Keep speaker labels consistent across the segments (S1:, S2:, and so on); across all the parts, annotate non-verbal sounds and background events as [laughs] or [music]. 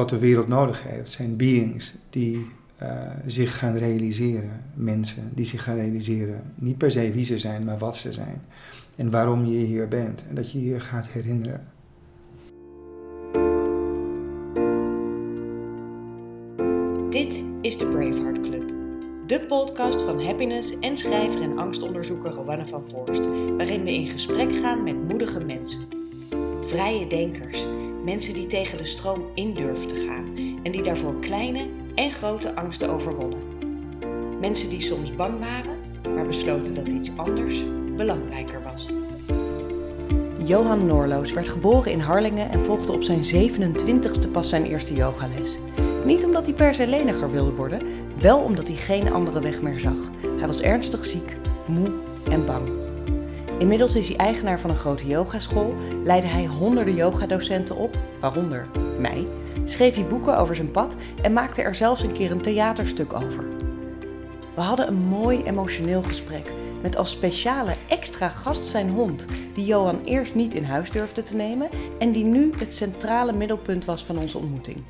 S1: wat de wereld nodig heeft. Zijn beings die uh, zich gaan realiseren. Mensen die zich gaan realiseren. Niet per se wie ze zijn, maar wat ze zijn. En waarom je hier bent. En dat je je gaat herinneren.
S2: Dit is de Braveheart Club. De podcast van happiness en schrijver en angstonderzoeker Rowanne van Voorst. Waarin we in gesprek gaan met moedige mensen. Vrije denkers. Mensen die tegen de stroom in durven te gaan. En die daarvoor kleine en grote angsten overwonnen. Mensen die soms bang waren, maar besloten dat iets anders belangrijker was. Johan Noorloos werd geboren in Harlingen en volgde op zijn 27ste pas zijn eerste yogales. Niet omdat hij per se leniger wilde worden, wel omdat hij geen andere weg meer zag. Hij was ernstig ziek, moe en bang. Inmiddels is hij eigenaar van een grote yogaschool, leidde hij honderden yogadocenten op, waaronder mij, schreef hij boeken over zijn pad en maakte er zelfs een keer een theaterstuk over. We hadden een mooi emotioneel gesprek met als speciale extra gast zijn hond, die Johan eerst niet in huis durfde te nemen en die nu het centrale middelpunt was van onze ontmoeting.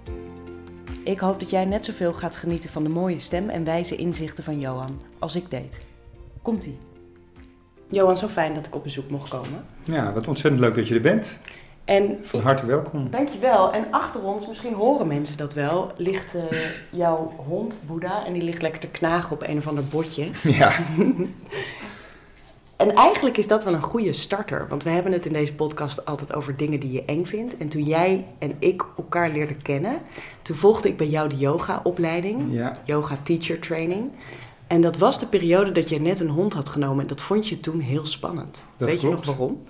S2: Ik hoop dat jij net zoveel gaat genieten van de mooie stem en wijze inzichten van Johan als ik deed. Komt-ie. Johan, zo fijn dat ik op bezoek mocht komen.
S1: Ja, wat ontzettend leuk dat je er bent. En Van harte welkom.
S2: Dankjewel. En achter ons, misschien horen mensen dat wel, ligt uh, jouw hond, Boeddha. En die ligt lekker te knagen op een of ander bordje. [laughs]
S1: Ja.
S2: en eigenlijk is dat wel een goede starter. Want we hebben het in deze podcast altijd over dingen die je eng vindt. En toen jij en ik elkaar leerden kennen, toen volgde ik bij jou de yoga-opleiding.
S1: Ja.
S2: Yoga Teacher Training. En dat was de periode dat je net een hond had genomen. En dat vond je toen heel spannend.
S1: Dat
S2: Weet
S1: klopt.
S2: je nog waarom?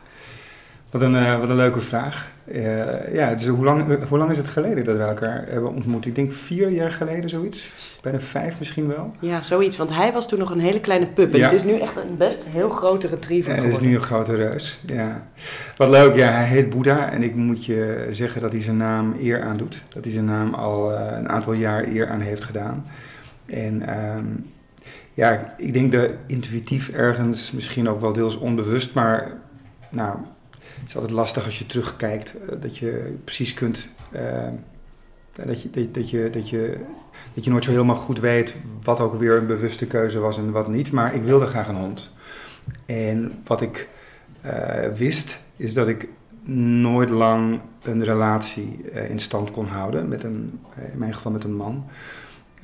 S1: Wat een, uh, wat een leuke vraag. Uh, ja, het is, hoe, lang, hoe lang is het geleden dat we elkaar hebben ontmoet? Ik denk vier jaar geleden zoiets. Bijna vijf misschien wel.
S2: Ja, zoiets. Want hij was toen nog een hele kleine pup. En ja. het is nu echt een best heel grote retriever
S1: ja, Het is nu een grote reus, ja. Wat leuk, ja, hij heet Boeddha. En ik moet je zeggen dat hij zijn naam eer aandoet. Dat hij zijn naam al uh, een aantal jaar eer aan heeft gedaan. En... Um, ja, ik denk dat intuïtief ergens, misschien ook wel deels onbewust, maar nou, het is altijd lastig als je terugkijkt, dat je precies kunt, uh, dat, je, dat, je, dat, je, dat je nooit zo helemaal goed weet wat ook weer een bewuste keuze was en wat niet. Maar ik wilde graag een hond. En wat ik uh, wist, is dat ik nooit lang een relatie in stand kon houden, met een, in mijn geval met een man.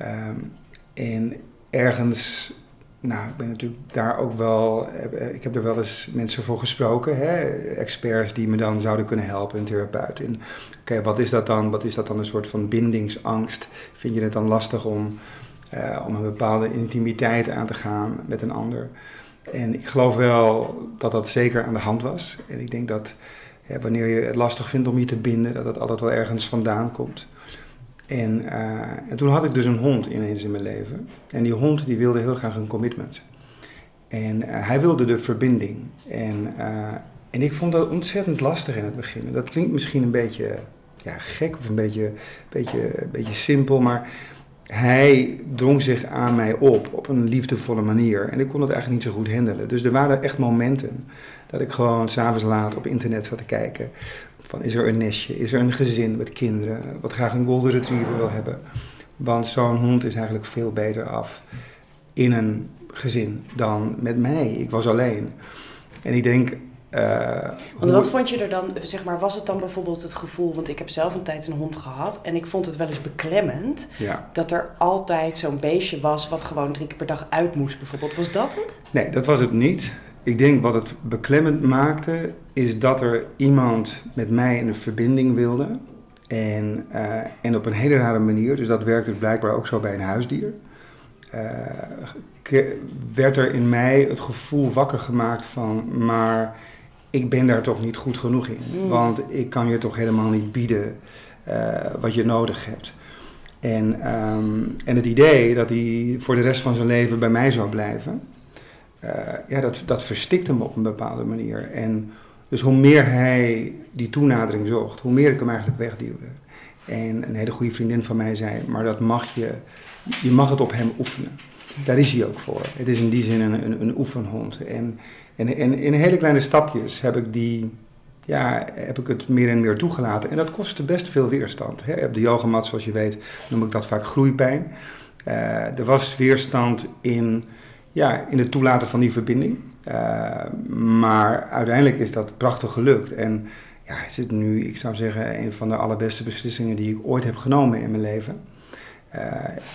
S1: Um, en ergens, nou, ik ben natuurlijk daar ook wel, ik heb er wel eens mensen voor gesproken, hè, experts die me dan zouden kunnen helpen, een therapeut. Oké, okay, wat is dat dan? Wat is dat dan een soort van bindingsangst? Vind je het dan lastig om, uh, om een bepaalde intimiteit aan te gaan met een ander? En ik geloof wel dat dat zeker aan de hand was. En ik denk dat wanneer je het lastig vindt om je te binden, dat het altijd wel ergens vandaan komt. En, uh, en, toen had ik dus een hond ineens in mijn leven. En die hond die wilde heel graag een commitment. En uh, hij wilde de verbinding. En, uh, en ik vond dat ontzettend lastig in het begin. Dat klinkt misschien een beetje ja, gek of een beetje, beetje, beetje simpel, maar hij drong zich aan mij op op een liefdevolle manier. En ik kon het eigenlijk niet zo goed handelen. Dus er waren echt momenten dat ik gewoon s'avonds laat op internet zat te kijken. Van is er een nestje, is er een gezin met kinderen, wat graag een golden retriever wil hebben. Want zo'n hond is eigenlijk veel beter af in een gezin dan met mij. Ik was alleen. En ik denk. Uh,
S2: want wat vond je er dan, zeg maar, was het dan bijvoorbeeld het gevoel, want ik heb zelf een tijd een hond gehad en ik vond het wel eens beklemmend
S1: ja.
S2: dat er altijd zo'n beestje was wat gewoon drie keer per dag uit moest bijvoorbeeld. Was dat het?
S1: Nee, dat was het niet. Ik denk wat het beklemmend maakte, is dat er iemand met mij in een verbinding wilde. En, uh, en op een hele rare manier, dus dat werkt dus blijkbaar ook zo bij een huisdier. Uh, werd er in mij het gevoel wakker gemaakt van, maar ik ben daar toch niet goed genoeg in. Mm. Want ik kan je toch helemaal niet bieden uh, wat je nodig hebt. En, um, en het idee dat hij voor de rest van zijn leven bij mij zou blijven, uh, ja, dat, dat verstikt hem op een bepaalde manier. En dus hoe meer hij die toenadering zocht, hoe meer ik hem eigenlijk wegduwde. En een hele goede vriendin van mij zei, maar dat mag je, je mag het op hem oefenen. Daar is hij ook voor. Het is in die zin een, een, een oefenhond. En, en, en in hele kleine stapjes heb ik die, ja, heb ik het meer en meer toegelaten. En dat kostte best veel weerstand. Hè. Op de yogamat, zoals je weet, noem ik dat vaak groeipijn. Uh, er was weerstand in, ja, in het toelaten van die verbinding. Uh, maar uiteindelijk is dat prachtig gelukt. En ja, is het nu, ik zou zeggen, een van de allerbeste beslissingen die ik ooit heb genomen in mijn leven. Uh,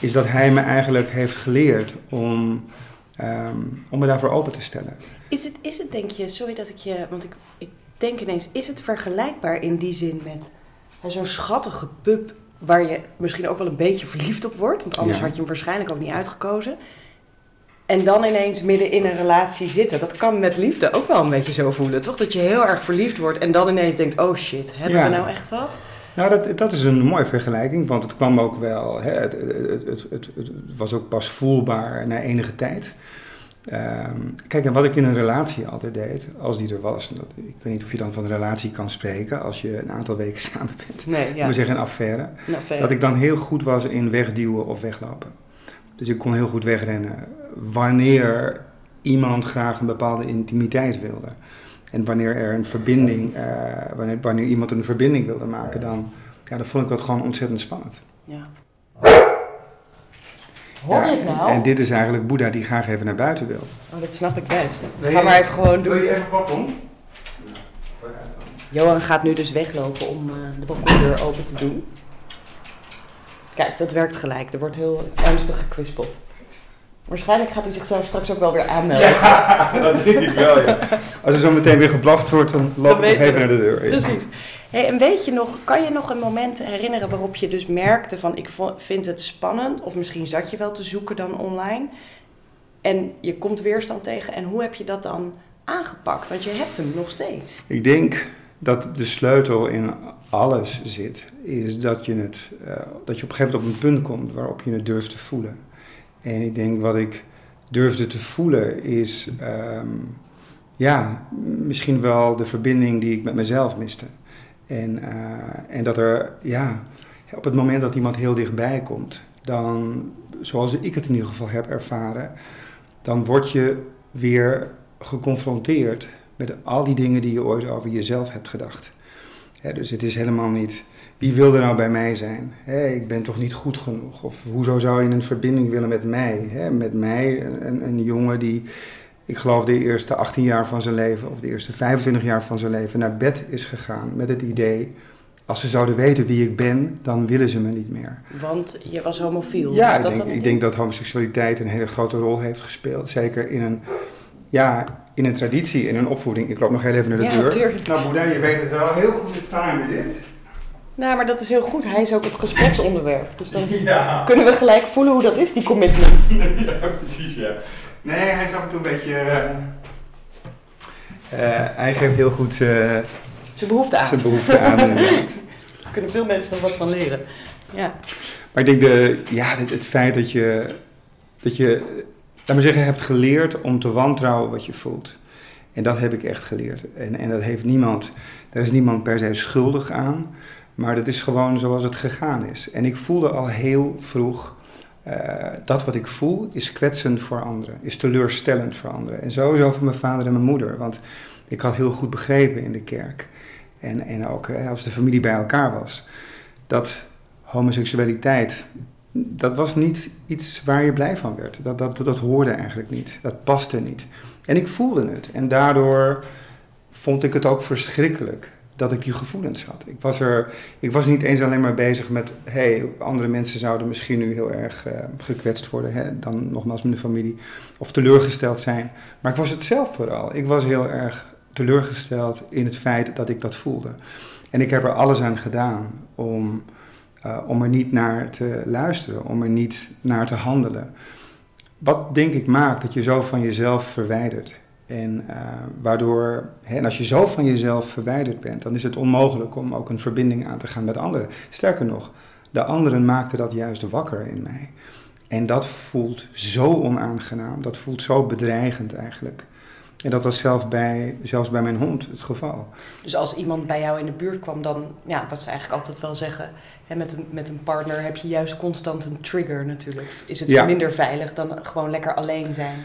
S1: is dat hij me eigenlijk heeft geleerd om, um, om me daarvoor open te stellen.
S2: Is het, is het denk je, sorry dat ik je, want ik, ik denk ineens, is het vergelijkbaar in die zin met zo'n schattige pup waar je misschien ook wel een beetje verliefd op wordt, want anders
S1: Ja.
S2: had je hem waarschijnlijk ook niet uitgekozen. En dan ineens midden in een relatie zitten. Dat kan met liefde ook wel een beetje zo voelen, toch? Dat je heel erg verliefd wordt en dan ineens denkt: oh shit, hebben
S1: Ja.
S2: we nou echt wat?
S1: Nou, dat, dat is een mooie vergelijking, want het kwam ook wel, hè, het, het, het, was ook pas voelbaar na enige tijd. Ehm, kijk, en wat ik in een relatie altijd deed, als die er was, dat, ik weet niet of je dan van een relatie kan spreken als je een aantal weken [laughs] samen bent,
S2: Nee,
S1: ja. maar zeggen een affaire,
S2: Nou, verder.
S1: dat ik dan heel goed was in wegduwen of weglopen. Dus ik kon heel goed wegrennen wanneer iemand graag een bepaalde intimiteit wilde. En wanneer er een verbinding, eh, wanneer, wanneer iemand een verbinding wilde maken, dan, ja, dan vond ik dat gewoon ontzettend spannend.
S2: Ja. Hoor je het nou?
S1: En dit is eigenlijk Boeddha die graag even naar buiten wil.
S2: Oh, dat snap ik best.
S1: Wil
S2: Ga
S1: je-
S2: maar even gewoon doen.
S1: je even balkon?
S2: Johan gaat nu dus weglopen om eh, de balkondeur open te doen. Kijk, dat werkt gelijk. Er wordt heel ernstig gekwispeld. Waarschijnlijk gaat hij zichzelf straks ook wel weer aanmelden.
S1: Ja, [laughs] dat denk ik wel, ja. Als er zo meteen weer geblaft wordt, dan loop ik nog even naar de deur. Ja.
S2: Precies. Hey, en weet je nog, kan je nog een moment herinneren waarop je dus merkte van ik vind het spannend, of misschien zat je wel te zoeken dan online, en je komt weerstand tegen, en hoe heb je dat dan aangepakt? Want je hebt hem nog steeds.
S1: Ik denk dat de sleutel in alles zit, is dat je, het, eh, dat je op een gegeven moment op een punt komt waarop je het durft te voelen. En ik denk wat ik durfde te voelen is, ehm, ja, misschien wel de verbinding die ik met mezelf miste. En, eh, en dat er, ja, op het moment dat iemand heel dichtbij komt, dan, zoals ik het in ieder geval heb ervaren, dan word je weer geconfronteerd met al die dingen die je ooit over jezelf hebt gedacht. Dus het is helemaal niet, wie wil er nou bij mij zijn? Ik ben toch niet goed genoeg? Of hoezo zou je een verbinding willen met mij? Met mij, een, een jongen die, ik geloof de eerste 18 jaar van zijn leven, of de eerste 25 jaar van zijn leven, naar bed is gegaan met het idee, als ze zouden weten wie ik ben, dan willen ze me niet meer.
S2: Want je was homofiel.
S1: Ja, ik
S2: dat
S1: denk dat homoseksualiteit een hele grote rol heeft gespeeld. Zeker in een, ja, in een traditie, in een opvoeding. Ik loop nog heel even naar de
S2: Ja,
S1: deur.
S2: tuurlijk.
S1: Nou, Boeddha, je weet het wel. Heel goed te timen dit.
S2: Nou, maar dat is heel goed. Hij is ook het gespreksonderwerp. Dus dan [laughs]
S1: Ja.
S2: kunnen we gelijk voelen hoe dat is, die commitment. [laughs]
S1: ja, precies, ja. Nee, hij is af en toe een beetje... eh, eh, hij geeft heel goed eh,
S2: Zijn behoefte aan.
S1: zijn behoefte aan. [laughs] inderdaad.
S2: Daar kunnen veel mensen nog wat van leren. Ja.
S1: Maar ik denk de, ja, het, het feit dat je, dat je, laat maar zeggen, hebt geleerd om te wantrouwen wat je voelt. En dat heb ik echt geleerd. En, en dat heeft niemand, daar is niemand per se schuldig aan. Maar dat is gewoon zoals het gegaan is. En ik voelde al heel vroeg, eh, dat wat ik voel is kwetsend voor anderen. Is teleurstellend voor anderen. En sowieso voor mijn vader en mijn moeder. Want ik had heel goed begrepen in de kerk. En, en ook als de familie bij elkaar was. Dat homoseksualiteit, dat was niet iets waar je blij van werd. Dat, dat, dat hoorde eigenlijk niet. Dat paste niet. En ik voelde het. En daardoor vond ik het ook verschrikkelijk dat ik die gevoelens had. Ik was, er, ik was niet eens alleen maar bezig met... hey, andere mensen zouden misschien nu heel erg eh, gekwetst worden... Hè, dan nogmaals mijn familie, of teleurgesteld zijn. Maar ik was het zelf vooral. Ik was heel erg teleurgesteld in het feit dat ik dat voelde. En ik heb er alles aan gedaan om, uh, om er niet naar te luisteren, om er niet naar te handelen. Wat denk ik maakt dat je zo van jezelf verwijdert. En uh, waardoor, hè, en als je zo van jezelf verwijderd bent, dan is het onmogelijk om ook een verbinding aan te gaan met anderen. Sterker nog, de anderen maakten dat juist wakker in mij. En dat voelt zo onaangenaam, dat voelt zo bedreigend eigenlijk. En dat was zelf bij, zelfs bij mijn hond het geval.
S2: Dus als iemand bij jou in de buurt kwam, dan, ja, wat ze eigenlijk altijd wel zeggen, hè, met, een, met een partner heb je juist constant een trigger natuurlijk. Is het
S1: Ja.
S2: minder veilig dan gewoon lekker alleen zijn?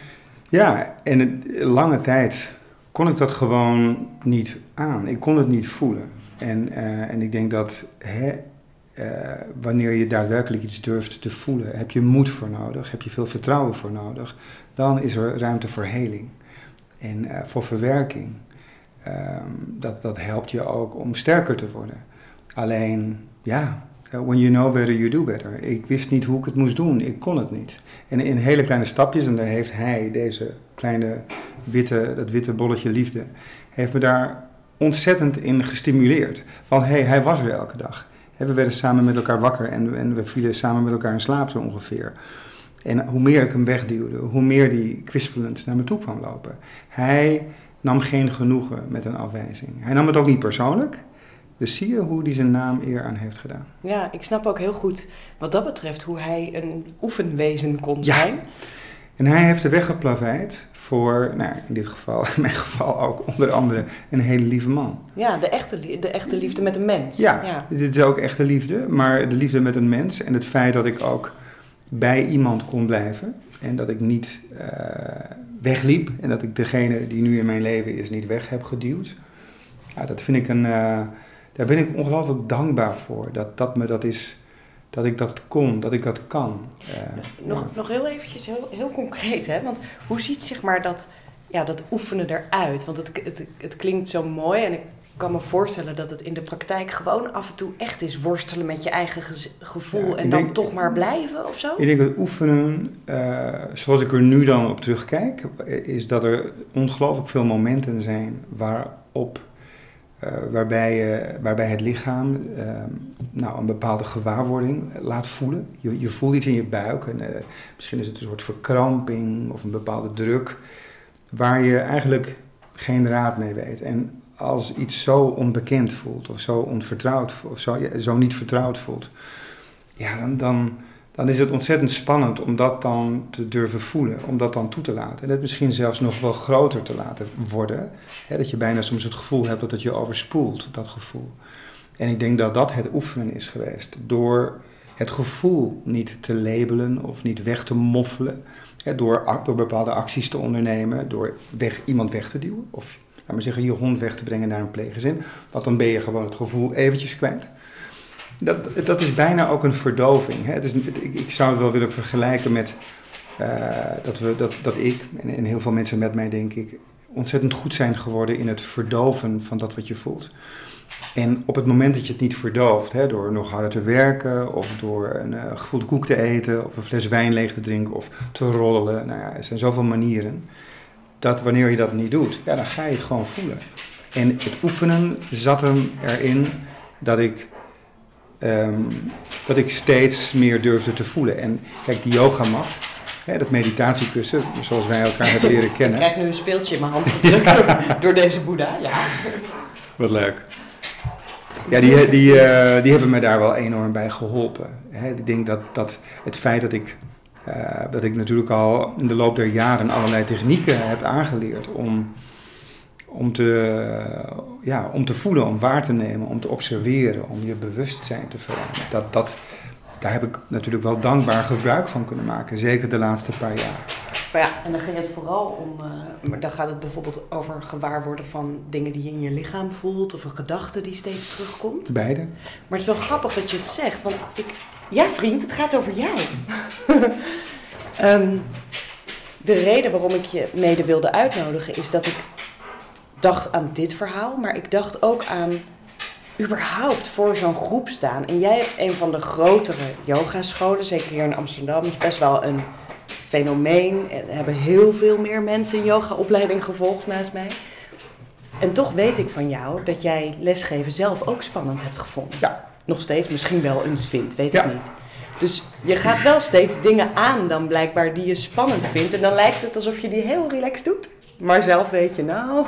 S1: Ja, en het, lange tijd kon ik dat gewoon niet aan. Ik kon het niet voelen. En, eh, en ik denk dat hè, eh, wanneer je daadwerkelijk iets durft te voelen, heb je moed voor nodig, heb je veel vertrouwen voor nodig, dan is er ruimte voor heling en eh, voor verwerking. Ehm, dat, dat helpt je ook om sterker te worden. Alleen, ja, when you know better, you do better. Ik wist niet hoe ik het moest doen, ik kon het niet. En in hele kleine stapjes, en daar heeft hij, deze kleine witte, dat witte bolletje liefde, heeft me daar ontzettend in gestimuleerd. Want hey, hij was er elke dag. We werden samen met elkaar wakker en, en we vielen samen met elkaar in slaap zo ongeveer. En hoe meer ik hem wegduwde, hoe meer die kwispelend naar me toe kwam lopen. Hij nam geen genoegen met een afwijzing. Hij nam het ook niet persoonlijk. Dus zie je hoe hij zijn naam eer aan heeft gedaan.
S2: Ja, ik snap ook heel goed wat dat betreft hoe hij een oefenwezen kon zijn. Ja.
S1: En hij heeft de weg geplaveid voor, nou, in dit geval, [laughs] in mijn geval ook onder andere, een hele lieve man.
S2: Ja, de echte, de echte liefde met een mens.
S1: Ja, ja, dit is ook echte liefde, maar de liefde met een mens en het feit dat ik ook bij iemand kon blijven en dat ik niet uh, wegliep en dat ik degene die nu in mijn leven is niet weg heb geduwd. Ja, dat vind ik een, uh, daar ben ik ongelooflijk dankbaar voor. Dat, dat me dat is dat ik dat kon, dat ik dat kan.
S2: Uh, nog, nog heel eventjes, heel, heel concreet, hè? Want hoe ziet zeg maar dat, ja, dat oefenen eruit? Want het, het, het klinkt zo mooi en ik kan me voorstellen dat het in de praktijk gewoon af en toe echt is worstelen met je eigen gevoel en dan toch maar blijven of zo?
S1: Ik denk dat oefenen, uh, zoals ik er nu dan op terugkijk, is dat er ongelooflijk veel momenten zijn waarop uh, waarbij, uh, waarbij het lichaam uh, nou, een bepaalde gewaarwording laat voelen. Je, je voelt iets in je buik en eh, misschien is het een soort verkramping of een bepaalde druk waar je eigenlijk geen raad mee weet. En als iets zo onbekend voelt of zo onvertrouwd of zo, zo niet vertrouwd voelt, ja, dan, dan, dan is het ontzettend spannend om dat dan te durven voelen, om dat dan toe te laten. En het misschien zelfs nog wel groter te laten worden. Hè, dat je bijna soms het gevoel hebt dat het je overspoelt, dat gevoel. En ik denk dat dat het oefenen is geweest. Door het gevoel niet te labelen of niet weg te moffelen. Hè, door, door bepaalde acties te ondernemen, door weg, iemand weg te duwen. Of maar zeggen, je hond weg te brengen naar een pleeggezin. Want dan ben je gewoon het gevoel eventjes kwijt. Dat, dat is bijna ook een verdoving. Hè? Het is, ik, ik zou het wel willen vergelijken met uh, dat, we, dat, dat ik en, heel veel mensen met mij, denk ik, ontzettend goed zijn geworden in het verdoven van dat wat je voelt. En op het moment dat je het niet verdooft, hè, door nog harder te werken of door een uh, gevoelde koek te eten of een fles wijn leeg te drinken of te rollelen, nou ja, er zijn zoveel manieren, dat wanneer je dat niet doet, ja, dan ga je het gewoon voelen. En het oefenen zat hem erin dat ik um, dat ik steeds meer durfde te voelen. En kijk, die yogamat, hè, dat meditatiekussen, zoals wij elkaar hebben leren [laughs] kennen.
S2: Ik krijg nu een speeltje in mijn hand gedrukt door, door, deze boeddha, ja. [laughs]
S1: Wat leuk. Ja, die, die, uh, die hebben me daar wel enorm bij geholpen. Hè, ik denk dat, dat het feit dat ik, dat ik natuurlijk al in de loop der jaren allerlei technieken heb aangeleerd om om te, ja, om te voelen, om waar te nemen, om te observeren, om je bewustzijn te veranderen. Dat, dat, daar heb ik natuurlijk wel dankbaar gebruik van kunnen maken, zeker de laatste paar jaar.
S2: Maar ja, en dan ging het vooral om, uh, dan gaat het bijvoorbeeld over gewaar worden van dingen die je in je lichaam voelt of een gedachte die steeds terugkomt.
S1: Beide.
S2: Maar het is wel grappig dat je het zegt, want ik, ja vriend, het gaat over jou. um, [laughs] de reden waarom ik je mede wilde uitnodigen is dat ik dacht aan dit verhaal, maar ik dacht ook aan überhaupt voor zo'n groep staan. En jij hebt een van de grotere yogascholen, zeker hier in Amsterdam, is best wel een fenomeen. Er hebben heel veel meer mensen een yogaopleiding gevolgd naast mij. En toch weet ik van jou dat jij lesgeven zelf ook spannend hebt gevonden.
S1: Ja.
S2: Nog steeds misschien wel eens vindt, weet ik niet. Dus je gaat wel steeds dingen aan dan blijkbaar die je spannend vindt. En dan lijkt het alsof je die heel relaxed doet. Maar zelf weet je nou,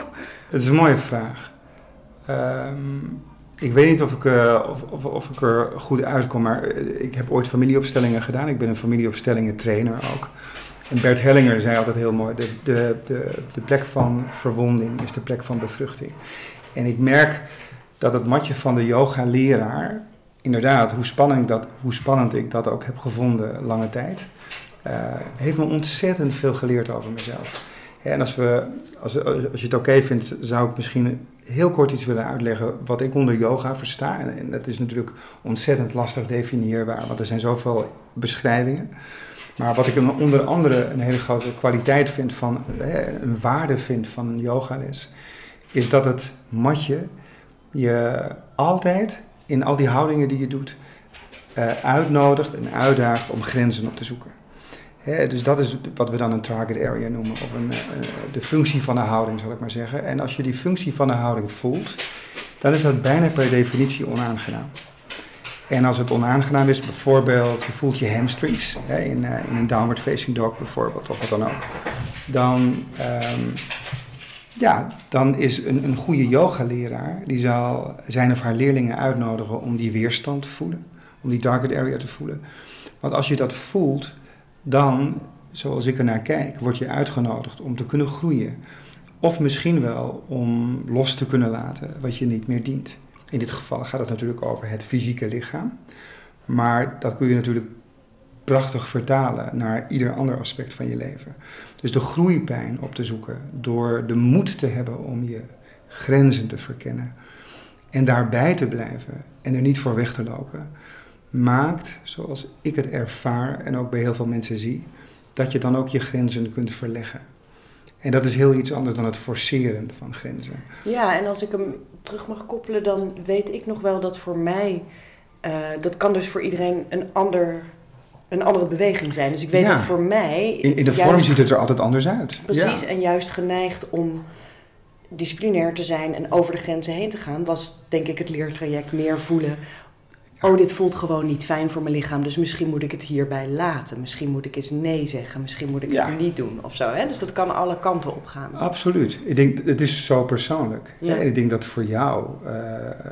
S1: het is een mooie vraag. Um, ik weet niet of ik, uh, of, of, of, ik er goed uitkom, maar eh, ik heb ooit familieopstellingen gedaan. Ik ben een familieopstellingen trainer ook. En Bert Hellinger zei altijd heel mooi, de, de, de, de plek van verwonding is de plek van bevruchting. En ik merk dat het matje van de yoga-leraar, inderdaad, hoe spannend, dat, hoe spannend ik dat ook heb gevonden lange tijd, uh, heeft me ontzettend veel geleerd over mezelf. En als, we, als, als je het oké vindt, zou ik misschien heel kort iets willen uitleggen wat ik onder yoga versta. En, en dat is natuurlijk ontzettend lastig definieerbaar, want er zijn zoveel beschrijvingen. Maar wat ik onder andere een hele grote kwaliteit vind van, een waarde vind van een yogales, is dat het matje je altijd in al die houdingen die je doet, uh, uitnodigt en uitdaagt om grenzen op te zoeken. dus dat is wat we dan een target area noemen, of een, uh, de functie van de houding, zal ik maar zeggen. En als je die functie van de houding voelt, dan is dat bijna per definitie onaangenaam. En als het onaangenaam is, bijvoorbeeld je voelt je hamstrings in, uh, in een downward facing dog bijvoorbeeld, of wat dan ook, dan, um, ja, dan is een, een goede yogaleraar, die zal zijn of haar leerlingen uitnodigen om die weerstand te voelen, om die target area te voelen. Want als je dat voelt, dan, zoals ik er naar kijk, word je uitgenodigd om te kunnen groeien. Of misschien wel om los te kunnen laten wat je niet meer dient. In dit geval gaat het natuurlijk over het fysieke lichaam. Maar dat kun je natuurlijk prachtig vertalen naar ieder ander aspect van je leven. Dus de groeipijn op te zoeken door de moed te hebben om je grenzen te verkennen en daarbij te blijven en er niet voor weg te lopen, maakt, zoals ik het ervaar en ook bij heel veel mensen zie, dat je dan ook je grenzen kunt verleggen. En dat is heel iets anders dan het forceren van grenzen.
S2: Ja, en als ik hem terug mag koppelen, dan weet ik nog wel dat voor mij, uh, dat kan dus voor iedereen een, ander, een andere beweging zijn. Dus ik weet dat voor mij.
S1: In, in de vorm ziet het er altijd anders uit.
S2: Precies, en juist geneigd om disciplinair te zijn en over de grenzen heen te gaan, was denk ik het leertraject meer voelen oh, dit voelt gewoon niet fijn voor mijn lichaam, dus misschien moet ik het hierbij laten. Misschien moet ik eens nee zeggen, misschien moet ik het niet doen of zo. Hè? Dus dat kan alle kanten op gaan.
S1: Absoluut. Ik denk, het is zo persoonlijk. Ja. En ik denk dat voor jou uh,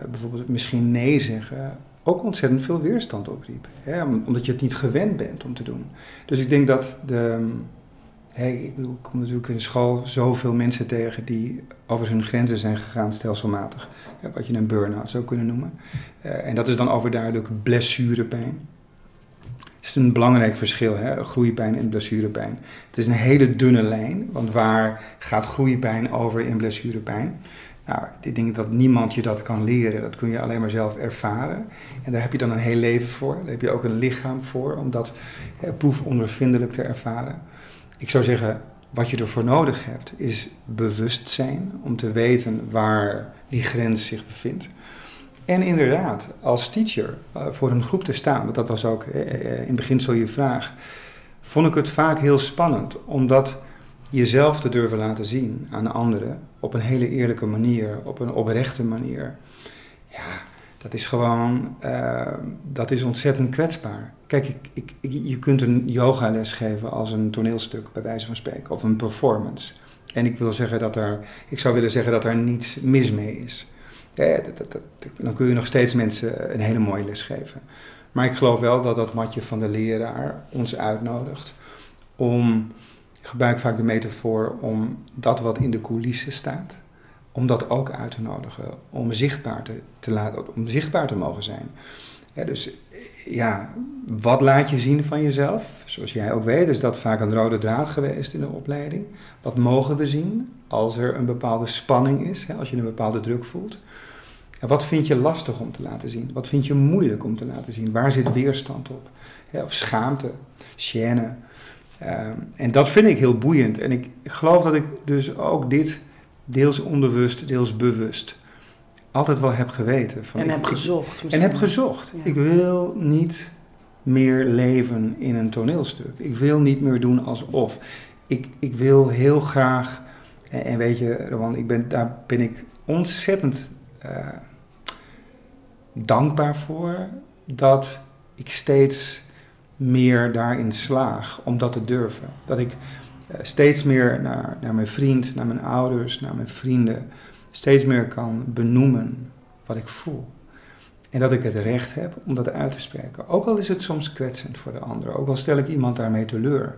S1: bijvoorbeeld misschien nee zeggen ook ontzettend veel weerstand opriep. Hè? Omdat je het niet gewend bent om te doen. Dus ik denk dat de Hey, ik, bedoel, kom natuurlijk in de school zoveel mensen tegen die over hun grenzen zijn gegaan stelselmatig. wat je een burn-out zou kunnen noemen. Uh, en dat is dan overduidelijk blessurepijn. Het is een belangrijk verschil, hè? groeipijn en blessurepijn. Het is een hele dunne lijn, want waar gaat groeipijn over in blessurepijn? Nou, ik denk dat niemand je dat kan leren. Dat kun je alleen maar zelf ervaren. En daar heb je dan een heel leven voor. Daar heb je ook een lichaam voor om dat hè, proefondervindelijk te ervaren. Ik zou zeggen, wat je ervoor nodig hebt, is bewustzijn om te weten waar die grens zich bevindt. En inderdaad, als teacher uh, voor een groep te staan, want dat was ook uh, in beginsel je vraag, vond ik het vaak heel spannend, omdat jezelf te durven laten zien aan anderen op een hele eerlijke manier, op een oprechte manier. Ja, dat is gewoon, uh, dat is ontzettend kwetsbaar. Kijk, ik, ik, je kunt een yogales geven als een toneelstuk, bij wijze van spreken, of een performance. En ik wil zeggen dat er, ik zou willen zeggen dat er niets mis mee is. Dat, dat, dan kun je nog steeds mensen een hele mooie les geven. Maar ik geloof wel dat dat matje van de leraar ons uitnodigt om, gebruik vaak de metafoor, om dat wat in de coulissen staat, om dat ook uit te nodigen, om zichtbaar te, te laten, om zichtbaar te mogen zijn. Dus ja, wat laat je zien van jezelf? Zoals jij ook weet, is dat vaak een rode draad geweest in de opleiding. Wat mogen we zien als er een bepaalde spanning is, hè, als je een bepaalde druk voelt? Wat vind je lastig om te laten zien? Wat vind je moeilijk om te laten zien? Waar zit weerstand op? of schaamte, gêne. Uh, en dat vind ik heel boeiend. En ik geloof dat ik dus ook dit deels onbewust, deels bewust altijd wel heb geweten.
S2: Van en heb gezocht.
S1: En heb gezocht. Ik wil niet meer leven in een toneelstuk. Ik wil niet meer doen alsof. Ik, ik wil heel graag, en, en weet je, Roman, ik ben, daar ben ik ontzettend uh, dankbaar voor dat ik steeds meer daarin slaag om dat te durven. Dat ik uh, steeds meer naar, naar mijn vriend, naar mijn ouders, naar mijn vrienden steeds meer kan benoemen wat ik voel. En dat ik het recht heb om dat uit te spreken. Ook al is het soms kwetsend voor de ander. Ook al stel ik iemand daarmee teleur.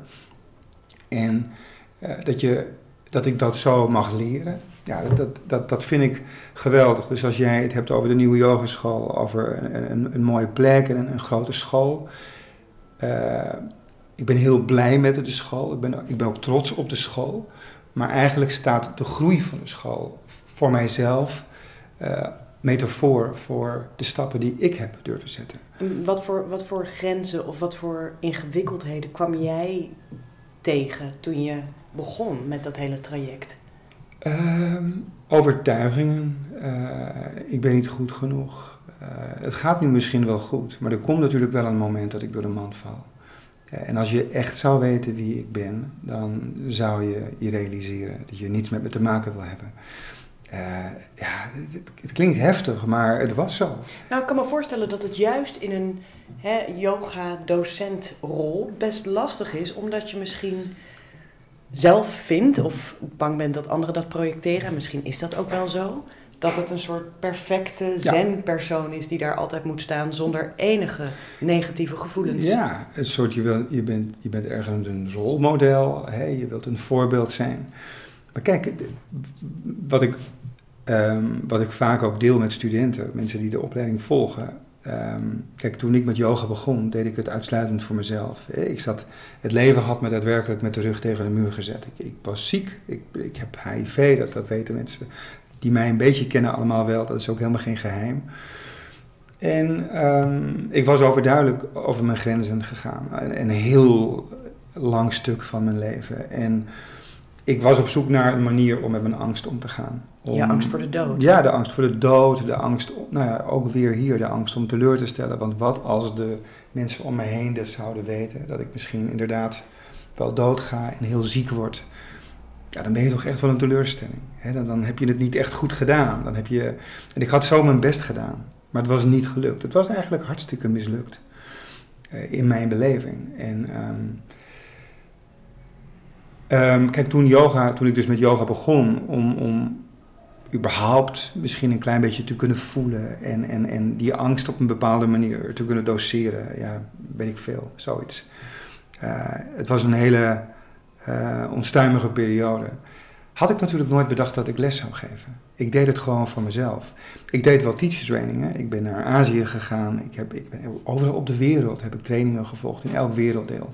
S1: En uh, dat, je, dat ik dat zo mag leren. Ja, dat, dat, dat vind ik geweldig. Dus als jij het hebt over de nieuwe yogeschool. Over een, een, een mooie plek en een grote school. Uh, ik ben heel blij met de school. Ik ben, ik ben ook trots op de school. Maar eigenlijk staat de groei van de school voor mijzelf uh, metafoor voor de stappen die ik heb durven zetten.
S2: Wat voor, wat voor grenzen of wat voor ingewikkeldheden kwam jij tegen toen je begon met dat hele traject?
S1: Ehm, overtuigingen. Uh, ik ben niet goed genoeg. Uh, het gaat nu misschien wel goed, maar er komt natuurlijk wel een moment dat ik door de mand val. en als je echt zou weten wie ik ben, dan zou je je realiseren dat je niets met me te maken wil hebben. Uh, ja, het, het, klinkt heftig, maar het was zo.
S2: Nou, ik kan me voorstellen dat het juist in een yoga-docentrol best lastig is, omdat je misschien zelf vindt of bang bent dat anderen dat projecteren. misschien is dat ook wel zo. Dat het een soort perfecte zen-persoon is die daar altijd moet staan zonder enige negatieve gevoelens.
S1: Ja, een soort, je, wil, je, bent, je bent ergens een rolmodel, hè, je wilt een voorbeeld zijn. Maar kijk, wat ik, um, wat ik vaak ook deel met studenten, mensen die de opleiding volgen, Um, kijk, toen ik met yoga begon, deed ik het uitsluitend voor mezelf. Ik zat, het leven had me daadwerkelijk met de rug tegen de muur gezet. Ik, ik was ziek, ik, ik heb HIV, dat, dat weten mensen die mij een beetje kennen allemaal wel. Dat is ook helemaal geen geheim. En um, ik was overduidelijk over mijn grenzen gegaan. Een, een heel lang stuk van mijn leven. En ik was op zoek naar een manier om met mijn angst om te gaan. Om,
S2: ja, angst voor de dood.
S1: Ja, de angst voor de dood, de angst, nou ja, ook weer hier, de angst om teleur te stellen. Want wat als de mensen om me heen dit zouden weten, dat ik misschien inderdaad wel doodga en heel ziek word. Ja, dan ben je toch echt wel een teleurstelling. Dan, dan, heb je het niet echt goed gedaan. Dan heb je, en ik had zo mijn best gedaan, maar het was niet gelukt. Het was eigenlijk hartstikke mislukt uh, in mijn beleving. En... Um, Um, kijk, toen, yoga, toen ik dus met yoga begon, om, om überhaupt misschien een klein beetje te kunnen voelen en, en, en die angst op een bepaalde manier te kunnen doseren, ja, weet ik veel, zoiets. Uh, het was een hele onstuimige periode. Had ik natuurlijk nooit bedacht dat ik les zou geven. Ik deed het gewoon voor mezelf. Ik deed wel teacher trainingen. Ik ben naar Azië gegaan. Ik, heb, ik ben overal op de wereld heb ik trainingen gevolgd, in elk werelddeel.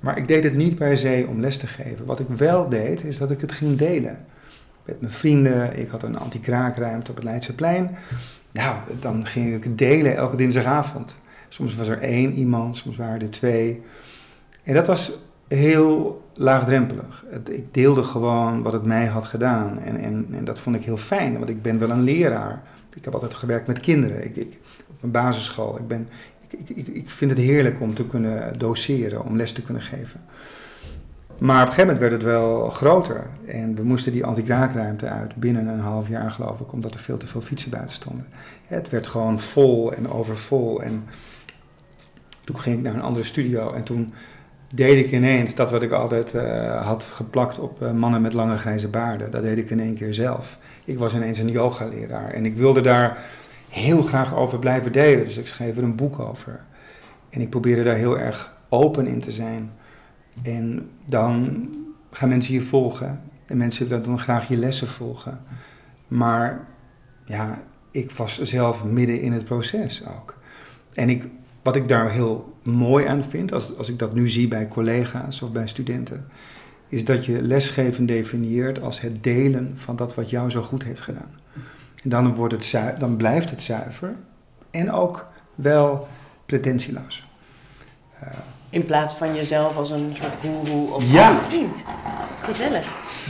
S1: Maar ik deed het niet per se om les te geven. Wat ik wel deed, is dat ik het ging delen. Met mijn vrienden. Ik had een anti-kraakruimte op het Leidseplein. Nou, dan ging ik het delen elke dinsdagavond. Soms was er één iemand, soms waren er twee. En dat was heel laagdrempelig. Ik deelde gewoon wat het mij had gedaan. En, en, en dat vond ik heel fijn, want ik ben wel een leraar. Ik heb altijd gewerkt met kinderen. Ik, ik, op mijn basisschool. Ik ben ik, ik, ik vind het heerlijk om te kunnen doseren, om les te kunnen geven. Maar op een gegeven moment werd het wel groter. En we moesten die anti-kraakruimte uit binnen een half jaar, geloof ik, omdat er veel te veel fietsen buiten stonden. Het werd gewoon vol en overvol. En toen ging ik naar een andere studio en toen deed ik ineens dat wat ik altijd uh, had geplakt op uh, mannen met lange grijze baarden. Dat deed ik in één keer zelf. Ik was ineens een yogaleraar en ik wilde daar heel graag over blijven delen. Dus ik schreef er een boek over. En ik probeerde daar heel erg open in te zijn. En dan gaan mensen je volgen. En mensen willen dan graag je lessen volgen. Maar ja, ik was zelf midden in het proces ook. En ik, wat ik daar heel mooi aan vind, als, als ik dat nu zie bij collega's of bij studenten, is dat je lesgeven definieert als het delen van dat wat jou zo goed heeft gedaan. Dan, wordt het dan blijft het zuiver en ook wel pretentieloos.
S2: Uh, in plaats van jezelf als een soort goeroe of ja. vriend. Gezellig.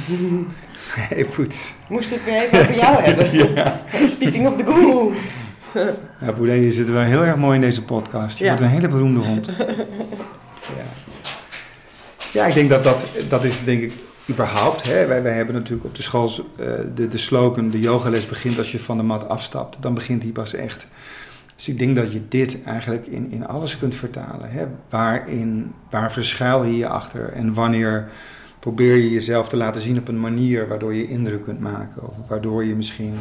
S2: [laughs]
S1: Hey Poets.
S2: Moest het weer even over jou [laughs] hebben. ja. Speaking of the guru. [laughs]
S1: ja, Boudé, je zit wel heel erg mooi in deze podcast. Je ja. wordt een hele beroemde hond. [laughs] ja. ja, ik denk dat dat, dat is denk ik überhaupt, hè, wij, wij hebben natuurlijk op de school uh, de, de slogan, de yogales begint als je van de mat afstapt. Dan begint die pas echt. Dus ik denk dat je dit eigenlijk in, in alles kunt vertalen. Hè. Waarin, waar verschuil je je achter en wanneer probeer je jezelf te laten zien op een manier waardoor je indruk kunt maken. Of waardoor je misschien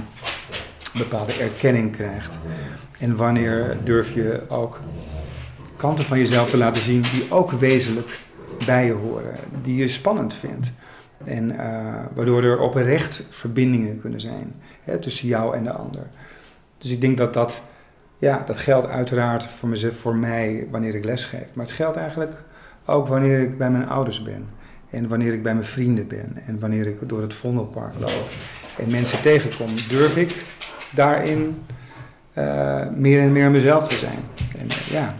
S1: bepaalde erkenning krijgt. En wanneer durf je ook kanten van jezelf te laten zien die ook wezenlijk bij je horen. Die je spannend vindt. En uh, waardoor er oprecht verbindingen kunnen zijn hè, tussen jou en de ander. Dus ik denk dat dat, ja, dat geldt uiteraard voor, voor mij wanneer ik lesgeef. Maar het geldt eigenlijk ook wanneer ik bij mijn ouders ben. En wanneer ik bij mijn vrienden ben en wanneer ik door het Vondelpark loop en mensen tegenkom, durf ik daarin uh, meer en meer mezelf te zijn. En, uh, ja.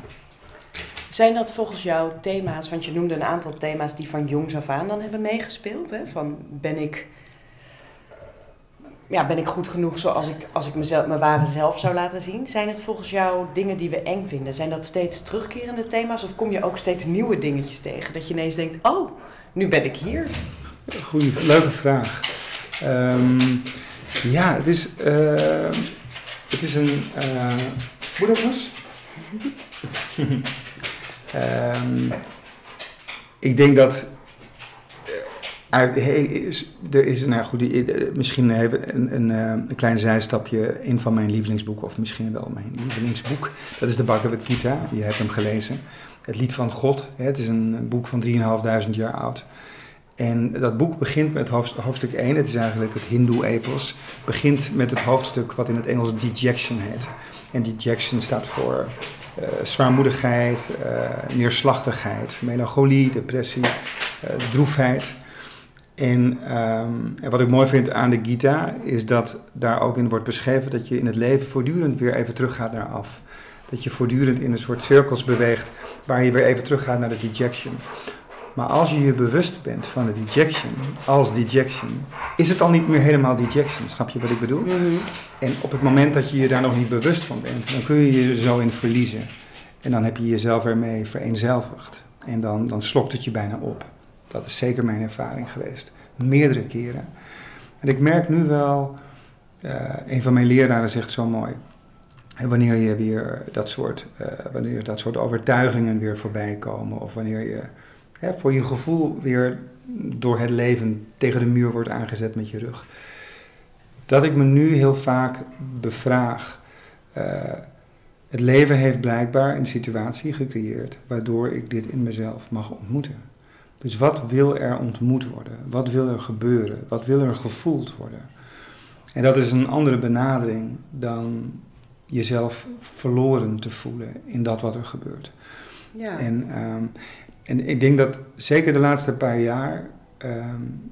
S2: Zijn dat volgens jou thema's, want je noemde een aantal thema's die van jongs af aan dan hebben meegespeeld? Hè? Van ben ik, ja, ben ik goed genoeg zoals ik, als ik mezelf, mijn ware zelf zou laten zien? Zijn het volgens jou dingen die we eng vinden? Zijn dat steeds terugkerende thema's of kom je ook steeds nieuwe dingetjes tegen? Dat je ineens denkt, oh, nu ben ik hier.
S1: Goeie, leuke vraag. Um, ja, het is, uh, het is een. Uh, hoe dat was? um, [laughs] ik denk dat. Uh, er is, nou goed, misschien even een, een, een klein zijstapje. Een van mijn lievelingsboeken, of misschien wel mijn lievelingsboek. Dat is de Bhagavad Gita. Je hebt hem gelezen. Het lied van God. Het is een boek van 3.500 jaar oud. En dat boek begint met hoofdstuk 1, het is eigenlijk het Hindoe-epos, begint met het hoofdstuk wat in het Engels dejection heet. En dejection staat voor uh, zwaarmoedigheid, uh, neerslachtigheid, melancholie, depressie, uh, droefheid. En, um, en, wat ik mooi vind aan de Gita is dat daar ook in wordt beschreven dat je in het leven voortdurend weer even teruggaat naar af. Dat je voortdurend in een soort cirkels beweegt waar je weer even teruggaat naar de dejection. Maar als je je bewust bent van de dejection als dejection, is het al niet meer helemaal dejection. Snap je wat ik bedoel?
S2: Mm-hmm.
S1: En op het moment dat je je daar nog niet bewust van bent, dan kun je je zo in verliezen. En dan heb je jezelf ermee vereenzelvigd. En dan, dan slokt het je bijna op. Dat is zeker mijn ervaring geweest. Meerdere keren. En ik merk nu wel, uh, een van mijn leraren zegt zo mooi. En wanneer je weer dat soort, uh, wanneer dat soort overtuigingen weer voorbij komen, of wanneer je hè, voor je gevoel weer door het leven tegen de muur wordt aangezet met je rug. Dat ik me nu heel vaak bevraag. Uh, het leven heeft blijkbaar een situatie gecreëerd waardoor ik dit in mezelf mag ontmoeten. Dus wat wil er ontmoet worden? Wat wil er gebeuren? Wat wil er gevoeld worden? En dat is een andere benadering dan jezelf verloren te voelen in dat wat er gebeurt.
S2: Ja.
S1: En, um, en ik denk dat zeker de laatste paar jaar. Um,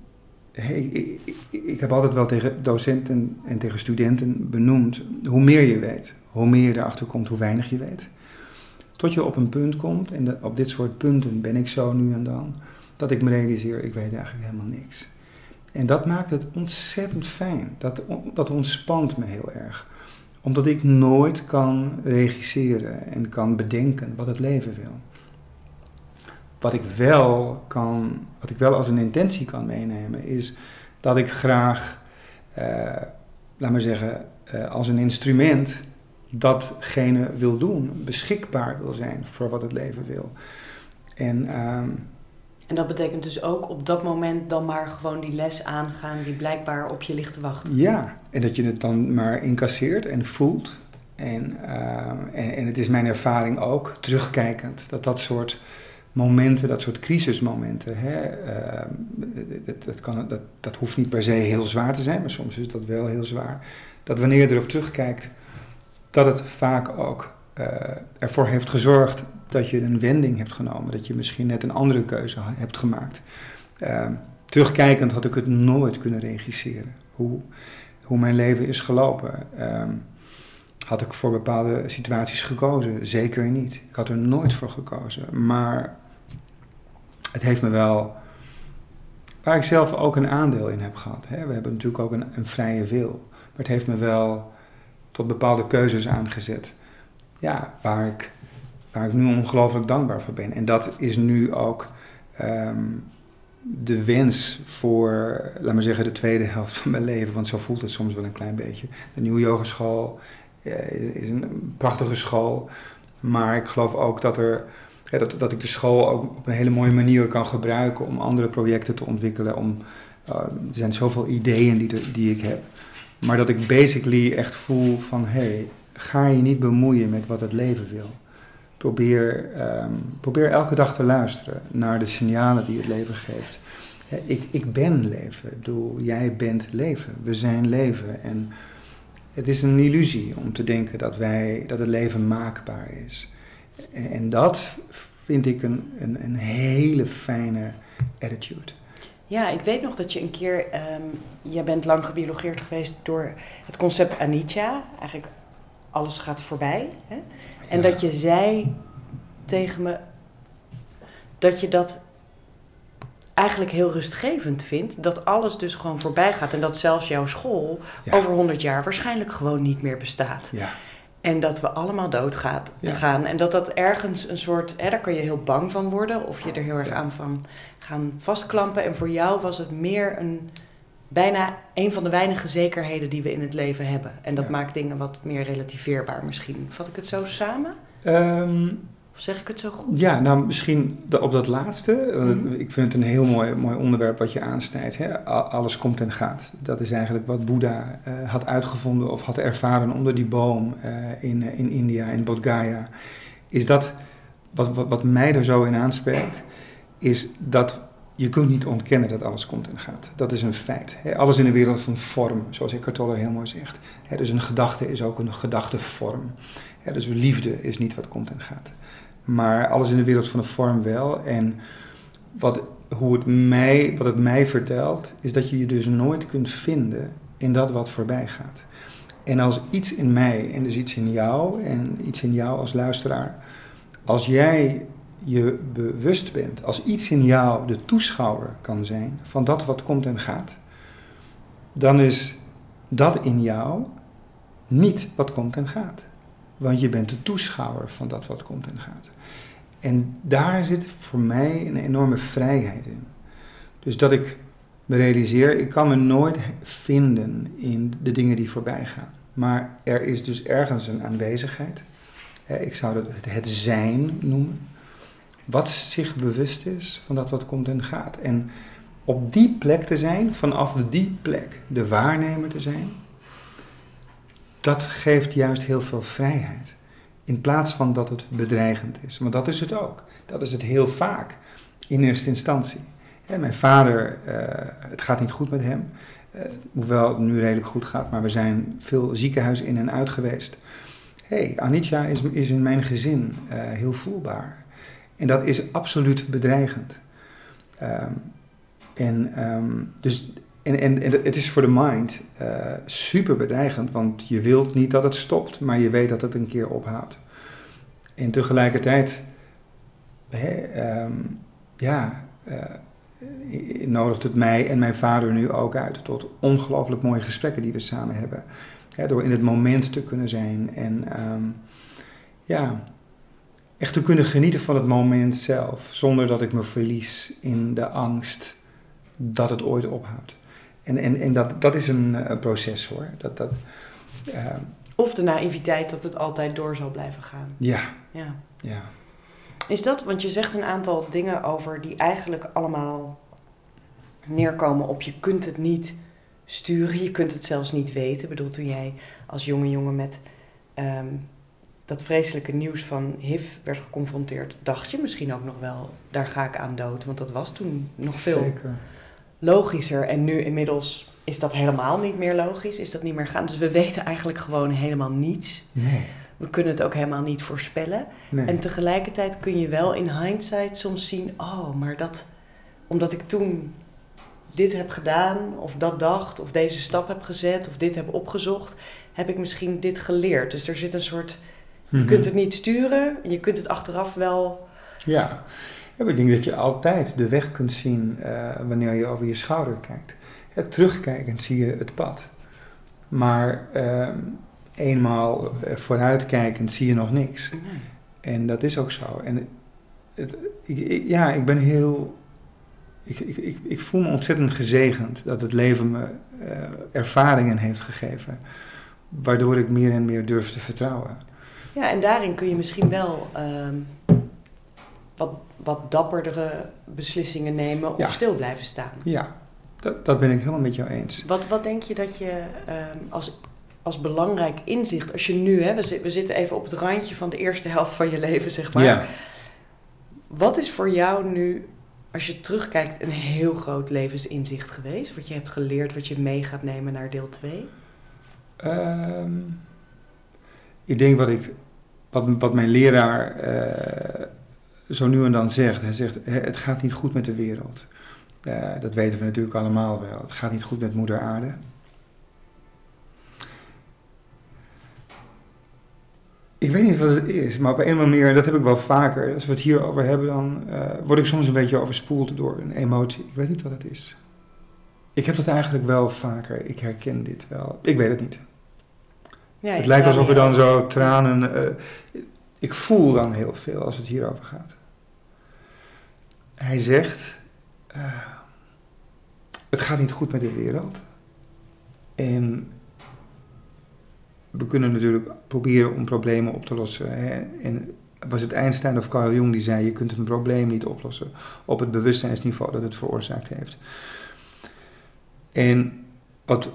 S1: hey, ik, ik, ik, heb altijd wel tegen docenten en tegen studenten benoemd. Hoe meer je weet, hoe meer je erachter komt, hoe weinig je weet. Tot je op een punt komt, en op dit soort punten ben ik zo nu en dan, dat ik me realiseer: ik weet eigenlijk helemaal niks. En dat maakt het ontzettend fijn. Dat, dat ontspant me heel erg. Omdat ik nooit kan regisseren en kan bedenken wat het leven wil. Wat ik wel kan, wat ik wel als een intentie kan meenemen, is dat ik graag, uh, laat maar zeggen, uh, als een instrument datgene wil doen, beschikbaar wil zijn voor wat het leven wil. En, um,
S2: en dat betekent dus ook op dat moment dan maar gewoon die les aangaan die blijkbaar op je ligt te wachten.
S1: Ja, en dat je het dan maar incasseert en voelt. En, uh, en, en het is mijn ervaring ook, terugkijkend, dat dat soort momenten, dat soort crisismomenten. Hè, uh, dat, kan, dat, dat hoeft niet per se heel zwaar te zijn, maar soms is dat wel heel zwaar. Dat wanneer je erop terugkijkt, dat het vaak ook uh, ervoor heeft gezorgd dat je een wending hebt genomen. Dat je misschien net een andere keuze hebt gemaakt. Uh, terugkijkend had ik het nooit kunnen regisseren. Hoe, hoe mijn leven is gelopen. Um, had ik voor bepaalde situaties gekozen? Zeker niet. Ik had er nooit voor gekozen. Maar het heeft me wel. Waar ik zelf ook een aandeel in heb gehad. Hè. We hebben natuurlijk ook een, vrije wil. Maar het heeft me wel tot bepaalde keuzes aangezet. Ja, waar ik, waar ik nu ongelooflijk dankbaar voor ben. En dat is nu ook um, de wens voor, laat maar zeggen, de tweede helft van mijn leven. Want zo voelt het soms wel een klein beetje. De nieuwe yogeschool is een prachtige school. Maar ik geloof ook dat, er, dat, dat ik de school ook op een hele mooie manier kan gebruiken om andere projecten te ontwikkelen. Om, uh, er zijn zoveel ideeën die, die ik heb. Maar dat ik basically echt voel van hé, hey, ga je niet bemoeien met wat het leven wil. Probeer, um, probeer elke dag te luisteren naar de signalen die het leven geeft. Ik, ik ben leven. Ik bedoel, jij bent leven. We zijn leven. En het is een illusie om te denken dat, wij, dat het leven maakbaar is. En, dat vind ik een, een, een hele fijne attitude.
S2: Ja, ik weet nog dat je een keer, ehm jij bent lang gebiologeerd geweest door het concept anicca. Eigenlijk alles gaat voorbij. Hè? En
S1: Ja.
S2: dat je zei tegen me dat je dat eigenlijk heel rustgevend vindt. Dat alles dus gewoon voorbij gaat. En dat zelfs jouw school
S1: Ja.
S2: over 100 jaar waarschijnlijk gewoon niet meer bestaat.
S1: Ja,
S2: En dat we allemaal doodgaan.
S1: Ja.
S2: gaan. En dat dat ergens een soort... Hè, daar kan je heel bang van worden. Of je er heel erg aan van gaan vastklampen. En voor jou was het meer een... Bijna een van de weinige zekerheden die we in het leven hebben. En dat
S1: Ja.
S2: maakt dingen wat meer relativeerbaar misschien. Vat ik het zo samen?
S1: Ehm,
S2: Of zeg ik het zo goed?
S1: ja nou misschien op dat laatste.
S2: Mhm.
S1: Ik vind het een heel mooi, mooi onderwerp wat je aansnijdt. Hè? Alles komt en gaat. Dat is eigenlijk wat Boeddha eh, had uitgevonden of had ervaren onder die boom eh, in, eh, in India, in Bodh Gaya. Is dat, wat, wat, wat mij er zo in aanspreekt, is dat je kunt niet ontkennen dat alles komt en gaat. Dat is een feit. Hè? Alles in de wereld van vorm, zoals Eckhart Tolle heel mooi zegt. Hè, dus een gedachte is ook een gedachtevorm. Hè, dus liefde is niet wat komt en gaat. Maar alles in de wereld van de vorm wel. En wat, hoe het mij, wat het mij vertelt, is dat je je dus nooit kunt vinden in dat wat voorbij gaat. En als iets in mij, en dus iets in jou, en iets in jou als luisteraar, als jij je bewust bent, als iets in jou de toeschouwer kan zijn van dat wat komt en gaat, dan is dat in jou niet wat komt en gaat. Want je bent de toeschouwer van dat wat komt en gaat. En daar zit voor mij een enorme vrijheid in. Dus dat ik me realiseer, ik kan me nooit vinden in de dingen die voorbij gaan. Maar er is dus ergens een aanwezigheid. Ik zou het- het zijn noemen. Wat zich bewust is van dat wat komt en gaat. En op die plek te zijn, vanaf die plek de waarnemer te zijn, dat geeft juist heel veel vrijheid. In plaats van dat het bedreigend is. Want dat is het ook. Dat is het heel vaak in eerste instantie. Mijn vader, eh, het gaat niet goed met hem. Eh, hoewel het nu redelijk goed gaat, maar we zijn veel ziekenhuis in en uit geweest. Hey, Anitja is, is in mijn gezin eh, heel voelbaar. En dat is absoluut bedreigend. Ehm, en, ehm, dus, en, en, het is voor de mind eh, super bedreigend, want je wilt niet dat het stopt, maar je weet dat het een keer ophoudt. En tegelijkertijd, hè, ehm, ja, eh, nodigt het mij en mijn vader nu ook uit tot ongelooflijk mooie gesprekken die we samen hebben. Door in het moment te kunnen zijn en ehm, ja, echt te kunnen genieten van het moment zelf, zonder dat ik me verlies in de angst dat het ooit ophoudt. En, en, en dat, dat is een, eh, proces hoor. Dat, dat, ehm,
S2: Of de naïviteit dat het altijd door zal blijven gaan.
S1: ja,
S2: Ja.
S1: ja.
S2: Is dat, want je zegt een aantal dingen over die eigenlijk allemaal neerkomen op je kunt het niet sturen, je kunt het zelfs niet weten. Ik bedoel, toen jij als jonge jongen met ehm, dat vreselijke nieuws van HIV werd geconfronteerd, dacht je misschien ook nog wel, daar ga ik aan dood. Want dat was toen nog veel
S1: Zeker.
S2: Logischer. En nu inmiddels is dat helemaal niet meer logisch, is dat niet meer gaan. Dus we weten eigenlijk gewoon helemaal niets.
S1: Nee.
S2: We kunnen het ook helemaal niet voorspellen.
S1: nee.
S2: En tegelijkertijd kun je wel in hindsight soms zien, oh, maar dat, omdat ik toen dit heb gedaan, of dat dacht, of deze stap heb gezet, of dit heb opgezocht, heb ik misschien dit geleerd. Dus er zit een soort, je
S1: Mhm.
S2: kunt het niet sturen, je kunt het achteraf wel,
S1: Ja. Ja, ik denk dat je altijd de weg kunt zien eh, wanneer je over je schouder kijkt. Terugkijkend zie je het pad. Maar ehm, eenmaal vooruitkijkend zie je nog niks. En dat is ook zo. En het, ik, ik- ja, ik ben heel. Ik, ik, ik, ik voel me ontzettend gezegend dat het leven me eh, ervaringen heeft gegeven. Waardoor ik meer en meer durf te vertrouwen.
S2: Ja, en daarin kun je misschien wel ehm, wat, wat dapperdere beslissingen nemen of
S1: Ja.
S2: stil blijven staan.
S1: Ja, dat, dat ben ik helemaal met jou eens.
S2: Wat, wat denk je dat je ehm, als, als belangrijk inzicht, als je nu, hè, we, we zitten even op het randje van de eerste helft van je leven, zeg maar.
S1: Ja.
S2: Wat is voor jou nu, als je terugkijkt, een heel groot levensinzicht geweest? Wat je hebt geleerd, wat je mee gaat nemen naar deel 2?
S1: Ehm, ik denk wat, ik, wat, wat mijn leraar eh, zo nu en dan zegt. Hij zegt, "Hè, het gaat niet goed met de wereld. Uh, dat weten we natuurlijk allemaal wel. Het gaat niet goed met moeder aarde. Ik weet niet wat het is, maar op een of andere manier, dat heb ik wel vaker. Als we het hierover hebben, dan uh, word ik soms een beetje overspoeld door een emotie. Ik weet niet wat het is. Ik heb dat eigenlijk wel vaker. Ik herken dit wel. Ik weet het niet. Ja, het lijkt alsof er dan zo tranen. Uh, ik voel dan heel veel als het hierover gaat. Hij zegt: uh, Het gaat niet goed met de wereld. En we kunnen natuurlijk proberen om problemen op te lossen. Hè? En was het Einstein of Carl Jung die zei: Je kunt een probleem niet oplossen op het bewustzijnsniveau dat het veroorzaakt heeft. En wat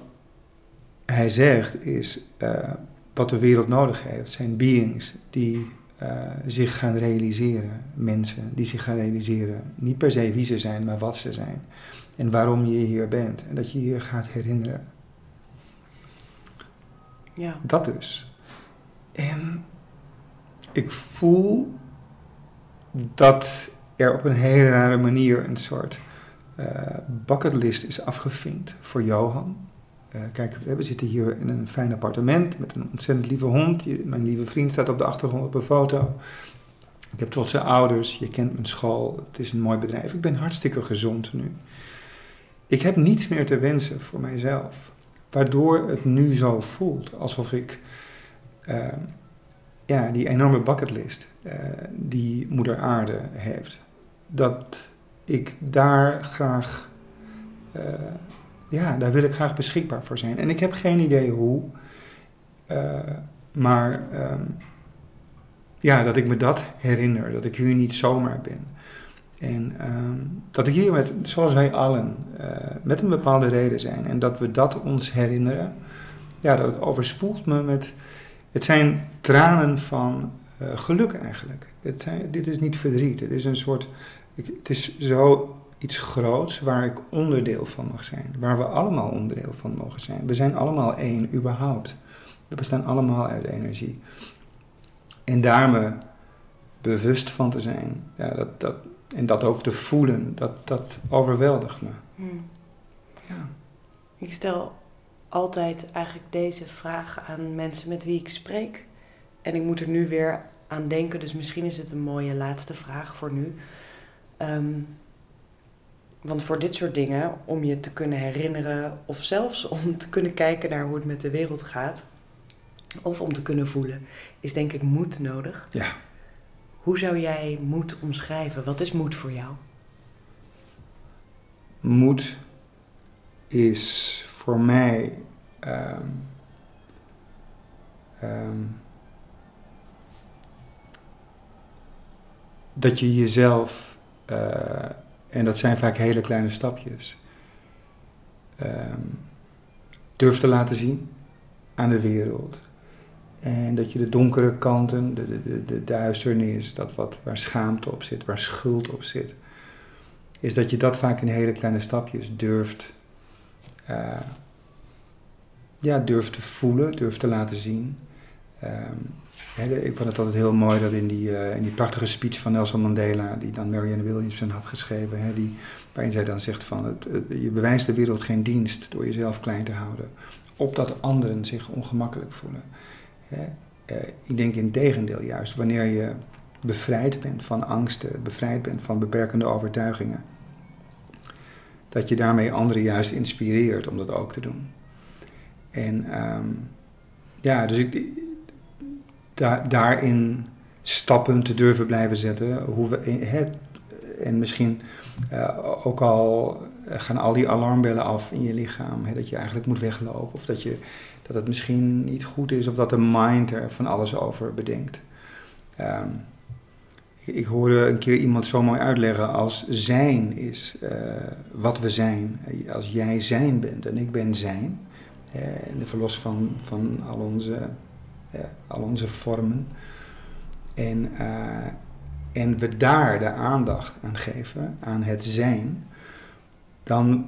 S1: hij zegt is: uh, wat de wereld nodig heeft, zijn beings die uh, zich gaan realiseren. Mensen die zich gaan realiseren. Niet per se wie ze zijn, maar wat ze zijn. En waarom je hier bent. En dat je je gaat herinneren. Ja. Dat dus. En ik voel dat er op een hele rare manier een soort uh, bucketlist is afgevinkt voor Johan. Uh, kijk, we zitten hier in een fijn appartement met een ontzettend lieve hond. mijn lieve vriend staat op de achtergrond op een foto. Ik heb trotse ouders, je kent mijn school, het is een mooi bedrijf. Ik ben hartstikke gezond nu. Ik heb niets meer te wensen voor mijzelf. Waardoor het nu zo voelt alsof ik uh, ja, die enorme bucketlist uh, die Moeder Aarde heeft, dat ik daar graag, ja, daar wil ik graag beschikbaar voor zijn. En ik heb geen idee hoe, maar um, ja, dat ik me dat herinner, dat ik hier niet zomaar ben. En uh, dat ik hier met, zoals wij allen, uh, met een bepaalde reden zijn. En dat we dat ons herinneren. Ja, dat overspoelt me met. Het zijn tranen van uh, geluk eigenlijk. Het zijn, dit is niet verdriet. Het is een soort. Ik, het is zo iets groots waar ik onderdeel van mag zijn. Waar we allemaal onderdeel van mogen zijn. We zijn allemaal één, überhaupt. We bestaan allemaal uit energie. En daar me bewust van te zijn, ja, dat, dat, en dat ook te voelen, dat, dat overweldigt me. Hmm.
S2: Ja. Ik stel altijd eigenlijk deze vraag aan mensen met wie ik spreek. En ik moet er nu weer aan denken, dus misschien is het een mooie laatste vraag voor nu. Um, want voor dit soort dingen, om je te kunnen herinneren of zelfs om te kunnen kijken naar hoe het met de wereld gaat, of om te kunnen voelen, is denk ik moed nodig. Ja. Hoe zou jij moed omschrijven? Wat is moed voor jou?
S1: Moed is voor mij um, um, dat je jezelf, uh, en dat zijn vaak hele kleine stapjes, um, durft te laten zien aan de wereld. En dat je de donkere kanten, de, de, de, de duisternis, dat wat, waar schaamte op zit, waar schuld op zit, is dat je dat vaak in hele kleine stapjes durft, uh, ja, durft te voelen, durft te laten zien. Um, ik vond het altijd heel mooi dat in die, uh, in die prachtige speech van Nelson Mandela, die dan Marianne Williamson had geschreven, die, waarin zij dan zegt van het, je bewijst de wereld geen dienst door jezelf klein te houden, opdat anderen zich ongemakkelijk voelen. Eh, ik denk in tegendeel juist, wanneer je bevrijd bent van angsten, bevrijd bent van beperkende overtuigingen, dat je daarmee anderen juist inspireert om dat ook te doen. En um, ja, dus ik, da, daarin stappen te durven blijven zetten. Hoe we, het, en misschien uh, ook al gaan al die alarmbellen af in je lichaam. Dat je eigenlijk moet weglopen. Of dat je dat het misschien niet goed is of dat de mind er van alles over bedenkt. Um, ik, hoorde een keer iemand zo mooi uitleggen als zijn is uh, wat we zijn. Als jij zijn bent en ik ben zijn, en verlos van, van al, onze, al onze vormen. En, en we daar de aandacht aan geven, aan het zijn, dan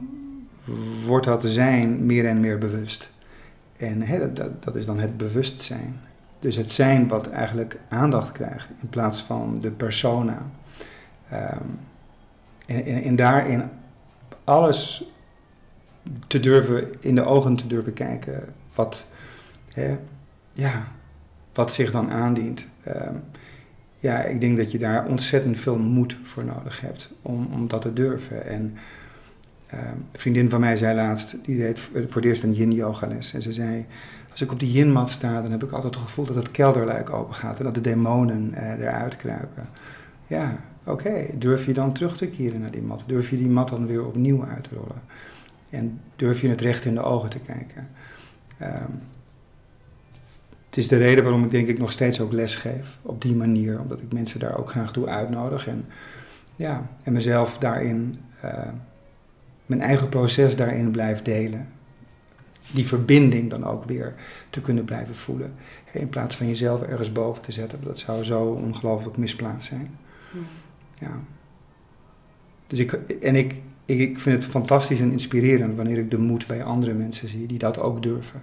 S1: wordt dat zijn meer en meer bewust. En dat, dat is dan het bewustzijn. Dus het zijn wat eigenlijk aandacht krijgt in plaats van de persona. Um, en, en, daarin alles te durven, in de ogen te durven kijken wat, hè, ja, wat zich dan aandient. Ehm, ja, ik denk dat je daar ontzettend veel moed voor nodig hebt om, om dat te durven. En ehm, een vriendin van mij zei laatst, die deed voor het eerst een yin-yoga les. En ze zei, als ik op die yin-mat sta, dan heb ik altijd het gevoel dat het kelderluik open gaat en dat de demonen eh, eruit kruipen. Ja, oké, durf je dan terug te keren naar die mat? Durf je die mat dan weer opnieuw uit te rollen? En durf je het recht in de ogen te kijken? Ehm, het is de reden waarom ik denk ik nog steeds ook les geef op die manier, omdat ik mensen daar ook graag toe uitnodig en, ja, en mezelf daarin, uh, mijn eigen proces daarin blijf delen. Die verbinding dan ook weer te kunnen blijven voelen. In plaats van jezelf ergens boven te zetten, dat zou zo ongelooflijk misplaatst zijn. Ja. Dus ik, en ik, ik, ik vind het fantastisch en inspirerend wanneer ik de moed bij andere mensen zie die dat ook durven.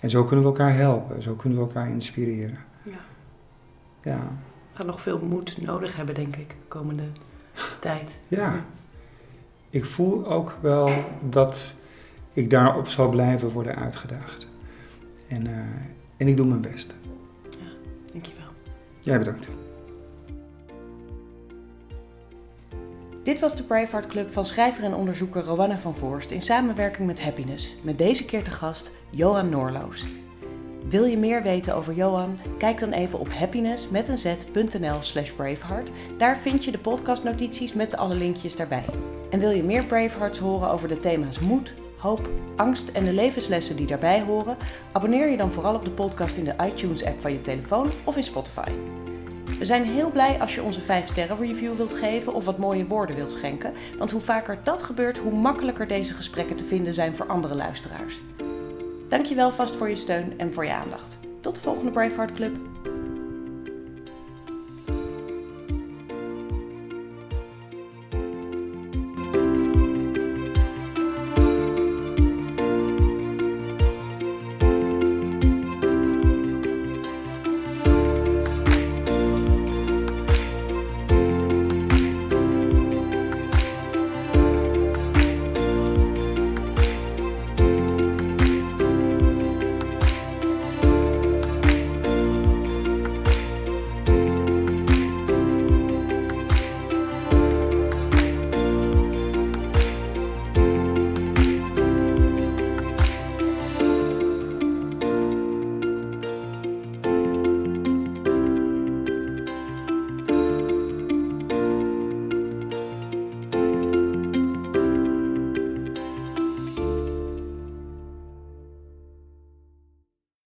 S1: En zo kunnen we elkaar helpen, zo kunnen we elkaar inspireren. Ja.
S3: ja. We gaan nog veel moed nodig hebben, denk ik, de komende tijd.
S1: Ja. Ik voel ook wel dat ik daarop zal blijven worden uitgedaagd. En, uh, en ik doe mijn best.
S3: Ja, dankjewel.
S1: Jij bedankt.
S2: Dit was de Braveheart Club van schrijver en onderzoeker Rowanna van Voorst in samenwerking met Happiness. Met deze keer te gast Johan Noorloos. Wil je meer weten over Johan? Kijk dan even op happiness met een z.nl slash braveheart. Daar vind je de podcastnotities met alle linkjes daarbij. En wil je meer Bravehearts horen over de thema's moed, hoop, angst en de levenslessen die daarbij horen? Abonneer je dan vooral op de podcast in de iTunes app van je telefoon of in Spotify. We zijn heel blij als je onze 5 sterren review wilt geven of wat mooie woorden wilt schenken. Want hoe vaker dat gebeurt, hoe makkelijker deze gesprekken te vinden zijn voor andere luisteraars. Dankjewel vast voor je steun en voor je aandacht. Tot de volgende Braveheart Club.